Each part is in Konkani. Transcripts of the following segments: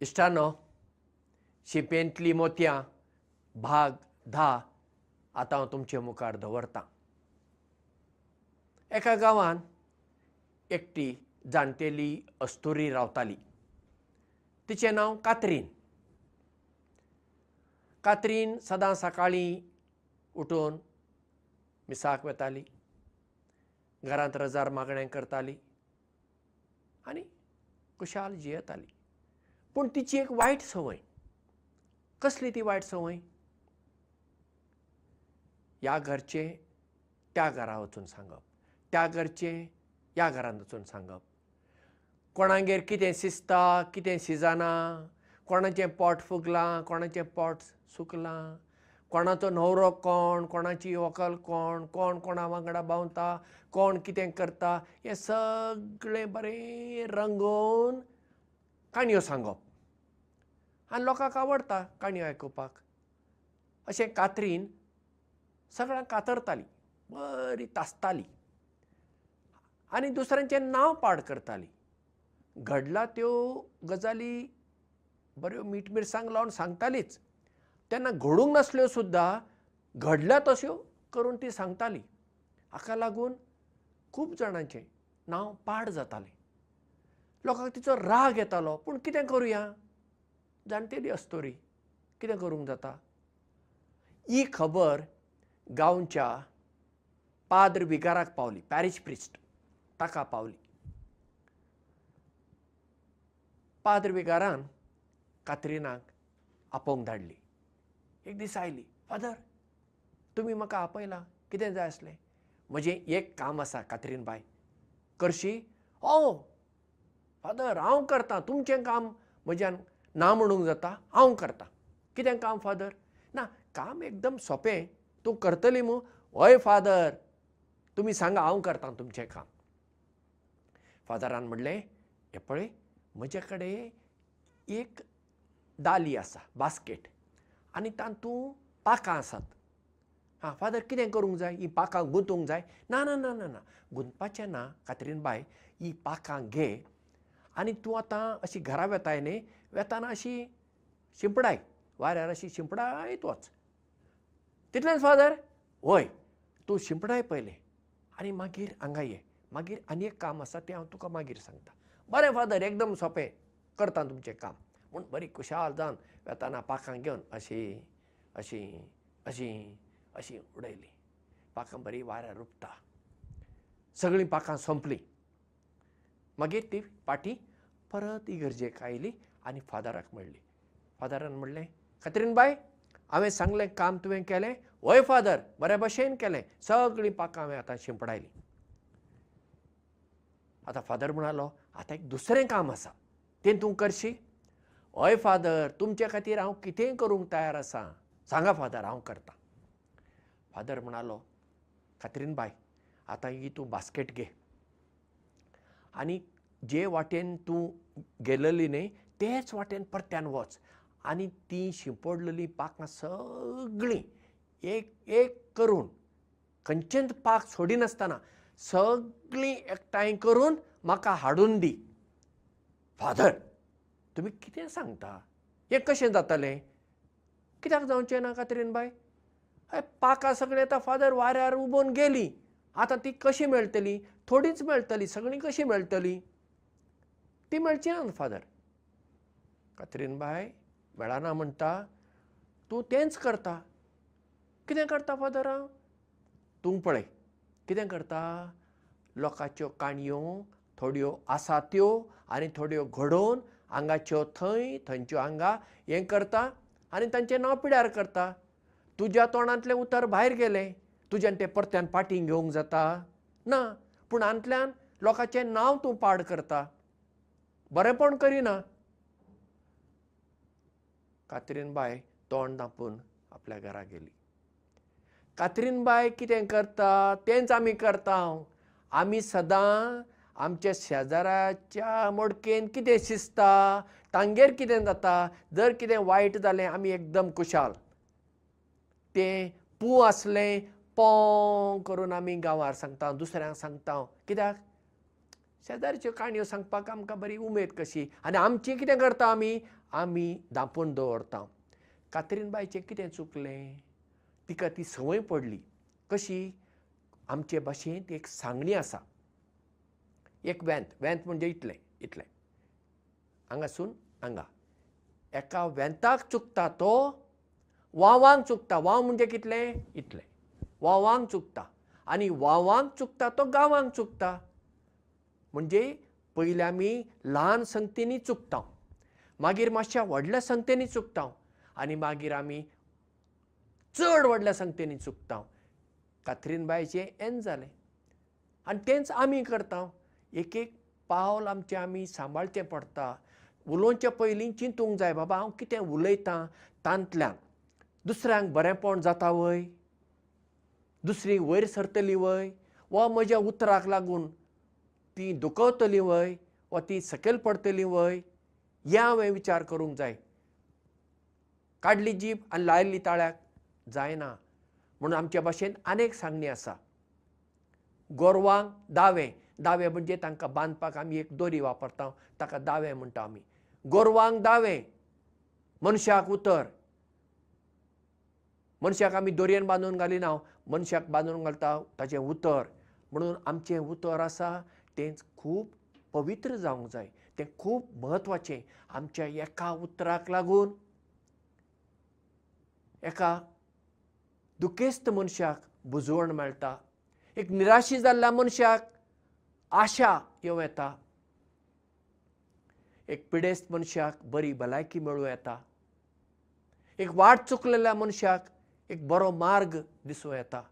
इश्टानो शिपेंतलीं मोतयां भाग धा आतां हांव तुमचे मुखार दवरतां. एका गांवांत एकटी जाणटेली अस्तुरी रावताली. तिचें नांव कात्रीन. कात्रीन सदां सकाळीं उठून मिसाक वेताली घरांत रजार मागणें करताली आनी खुशाल जियेताली पूण तिची एक वायट संवय. कसली ती वायट संवय? ह्या घरचें त्या घरा वचून सांगप. त्या घरचें ह्या घरांत वचून सांगप. कोणागेर कितें शिजता कितें शिजना कोणाचें पोट फुगलां कोणाचें पोट सुकलां कोणाचो न्हवरो कोण कोणाची व्हंकल कोण कोण कोणा वांगडा भावता कोण कितें करता हें सगळें बरें रंगोवन काणयो सांगप आनी लोकांक आवडटा काणयो आयकुपाक. अशें कात्रीन सगळ्यांक कातरताली बरी तासताली. आनी दुसऱ्यांचें नांव पाड करताली. घडला त्यो गजाली बऱ्यो मीठ मिरसांग लावन सांगतालीच. तेन्ना घडूंक नासल्यो सुद्दां घडल्या तश्यो करून ती सांगताली. हाका लागून खूब जाणांचें नांव पाड जातालें. लोकांक तिचो राग येतालो पूण कितें करुया जाणटेली अस्तोरी. कितें करूंक जाता? ही खबर गांवच्या पाद्र विगाराक पावली पॅरीश प्रिस्ट ताका पावली. पाद्र विगारान कात्रिनाक आपोवंक धाडली. एक दीस आयली फादर तुमी म्हाका आपयला कितें जाय आसलें? म्हजें एक काम आसा कात्रीन बाय. करशी? ओ फादर हांव करतां तुमचें काम म्हज्यान ना म्हणूंक जाता हांव करतां. कितें काम फादर? ना काम एकदम सोंपें. तूं करतली मू. हय फादर. तुमी सांगा हांव करतां तुमचें काम. फादरान म्हणलें हें पळय म्हजे कडेन एक दाली आसा बास्केट. आनी तातूंत पाकां आसात. हां फादर कितें करूंक जाय? ही पाकां गुंतूंक जाय? ना ना ना ना ना. गुंतपाचें ना कात्रीन बाय. ही पाकां घे. आनी तूं आतां अशी घरा वेताय न्ही वेताना अशी शिंपडाय वाऱ्यार अशी शिंपडायत वच तितलेंच फादर हय तूं शिंपडाय पयलें. आनी मागीर हांगा ये. मागीर आनी एक काम आसा तें हांव तुका मागीर सांगता. बरें फादर एकदम सोंपें. करता तुमचें काम. म्हूण बरी खुशाल जावन वेताना पाकां घेवन अशी अशी अशी अशी उडयली. पाकां बरी वाऱ्यार रुपता. सगळीं पाकां सोंपलीं. मागीर ती पाटी परत इगर्जेक आयली आनी फादराक म्हणली. फादरान म्हणलें कात्रीन बाय हांवें सांगलें काम तुवें केलें हय फादर बऱ्या भशेन केलें सगळीं पाकां हांवें आतां शिंपडायलीं. आतां फादर म्हणालो आतां एक दुसरें काम आसा तें तूं करशी? हय फादर तुमचे खातीर हांव कितेंय करूंक तयार आसां सांगा फादर हांव करतां. फादर म्हणालो कात्रीन बाय आतां ही तूं बास्केट घे. आनी जे वाटेन तूं गेलेली न्ही तेच वाटेन परत्यान वच. आनी ती शिंपडलेली पाकां सगळीं एक एक करून खंयचेंच पाक सोडिनासतना सगळीं एकठांय करून म्हाका हाडून दी. फादर तुमी कितें सांगता? हें कशें जातलें? कित्याक जावचें ना कात्रीन बाय? हय पाकां सगळीं आतां फादर वाऱ्यार उबोवन गेलीं. आतां ती कशी मेळटली? थोडींच मेळटली सगळीं कशीं मेळटली? ती मेळची ना फादर कात्रीन बाय मेळना म्हणटा तूं तेंच करता. कितें करता फादर हांव तूं पळय. कितें करता? लोकांच्यो काणयो थोड्यो आसा त्यो आनी थोड्यो घडोवन आंगाच्यो थंय थंयच्यो हांगा हें करता आनी तांचें नांव पिड्यार करता. तुज्या तोंडांतलें उतर भायर गेलें. तुज्यान तें परत्यान पाटी घेवंक जाता. ना पूण हातूंतल्यान लोकांचें नांव तूं पाड करता. बरेंपण करिना कात्रीन बाय तोंड धांपून आपल्या घरा गेली। कात्रीन बाय कितें करता? तेंच आमी करता आमी सदां आमच्या शेजाऱ्याच्या मडकेन कितें शिजता? तांगेर कितें जाता? जर कितें वायट जालें आमी एकदम खुशाल। तें पू आसलें पों करून आमी गांवार सांगता दुसऱ्यांक सांगता कित्याक शेजारच्यो काणयो सांगपाक आमकां बरी उमेद कशी? आनी आमची कितें करता आमी? आमी दापून दवरता. कात्रीन बायचें कितें चुकलें? तिका ती संवय पडली. कशी? आमचे भाशेंत एक सांगणी आसा. एक वेंत वेंत म्हणजे इतलें इतलें. हांगासून हांगा. एका वेंताक चुकता तो वावांक चुकता. वाव म्हणजे कितलें? इतलें. वावांक चुकता. आनी वावांक चुकता तो गांवांक चुकता म्हणजे पयलीं आमी ल्हान संगतींनी चुकता. मागीर मातशा व्हडल्या संगतींनी चुकता आनी मागीर आमी चड व्हडल्या संगतींनी चुकता. कात्रीन बायचें एन जालें. आनी तेंच आमी करता. एक एक पावल आमचें आमी सांबाळचें पडटा. उलोवचे पयलीं चिंतूंक जाय बाबा हांव कितें उलयतां तांतल्यान. दुसऱ्यांक बरेंपण जाता वय? दुसरी वयर सरतली वय? वा म्हज्या उतराक लागून ती दुखवतली वय वा ती सकयल पडटली वय हें हांवें विचार करूंक जाय. काडली जीब आनी लायली ताळ्याक जायना म्हणून आमच्या भाशेन आनेक सांगणी आसा. गोरवांक दावें दावें म्हणजे तांकां बांदपाक आमी एक दोरी वापरता ताका दावें म्हणटा आमी. गोरवांक दावें मनशाक उतर. मनशाक आमी दोरयेन बांदून घालिना मनशाक बांदून घालता ताचें उतर. म्हणून आमचें उतर आसा तें खूब पवित्र जावंक जाय. तें खूब म्हत्वाचें. आमच्या एका उतराक लागून एका दुखेस्त मनशाक बुजवण मेळटा. एक निराशी जाल्ल्या मनशाक आशा येवं येता. एक पिडेस्त मनशाक बरी भलायकी मेळूं येता. एक वाट चुकलेल्या मनशाक एक बरो मार्ग दिसूं येता.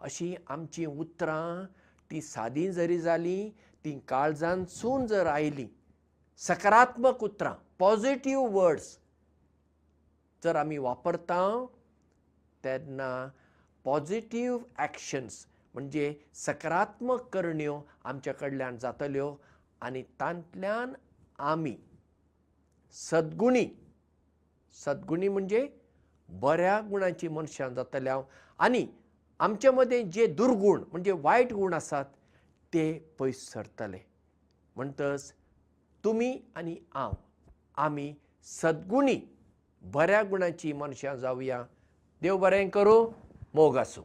अशीं आमचीं उतरां ती सादी जरी जालीं ती काळजांतसून जर आयलीं सकारात्मक उतरां पॉजिटीव वर्ड्स जर आमी वापरता तेन्ना पॉजिटीव एक्शन्स म्हणजे सकारात्मक करण्यो आमच्या कडल्यान जातल्यो आनी तांतल्यान आमी सद्गुणी सद्गुणी म्हणजे बऱ्या गुणांची मनशां जातल्या आनी आमचे मदें जे दुर्गूण म्हणजे वायट गूण आसात ते पयस सरतले. म्हणटच तुमी आनी हांव आमी सद्गुणी बऱ्या गुणांची मनशां जावया देव बरें करूं मोग आसूं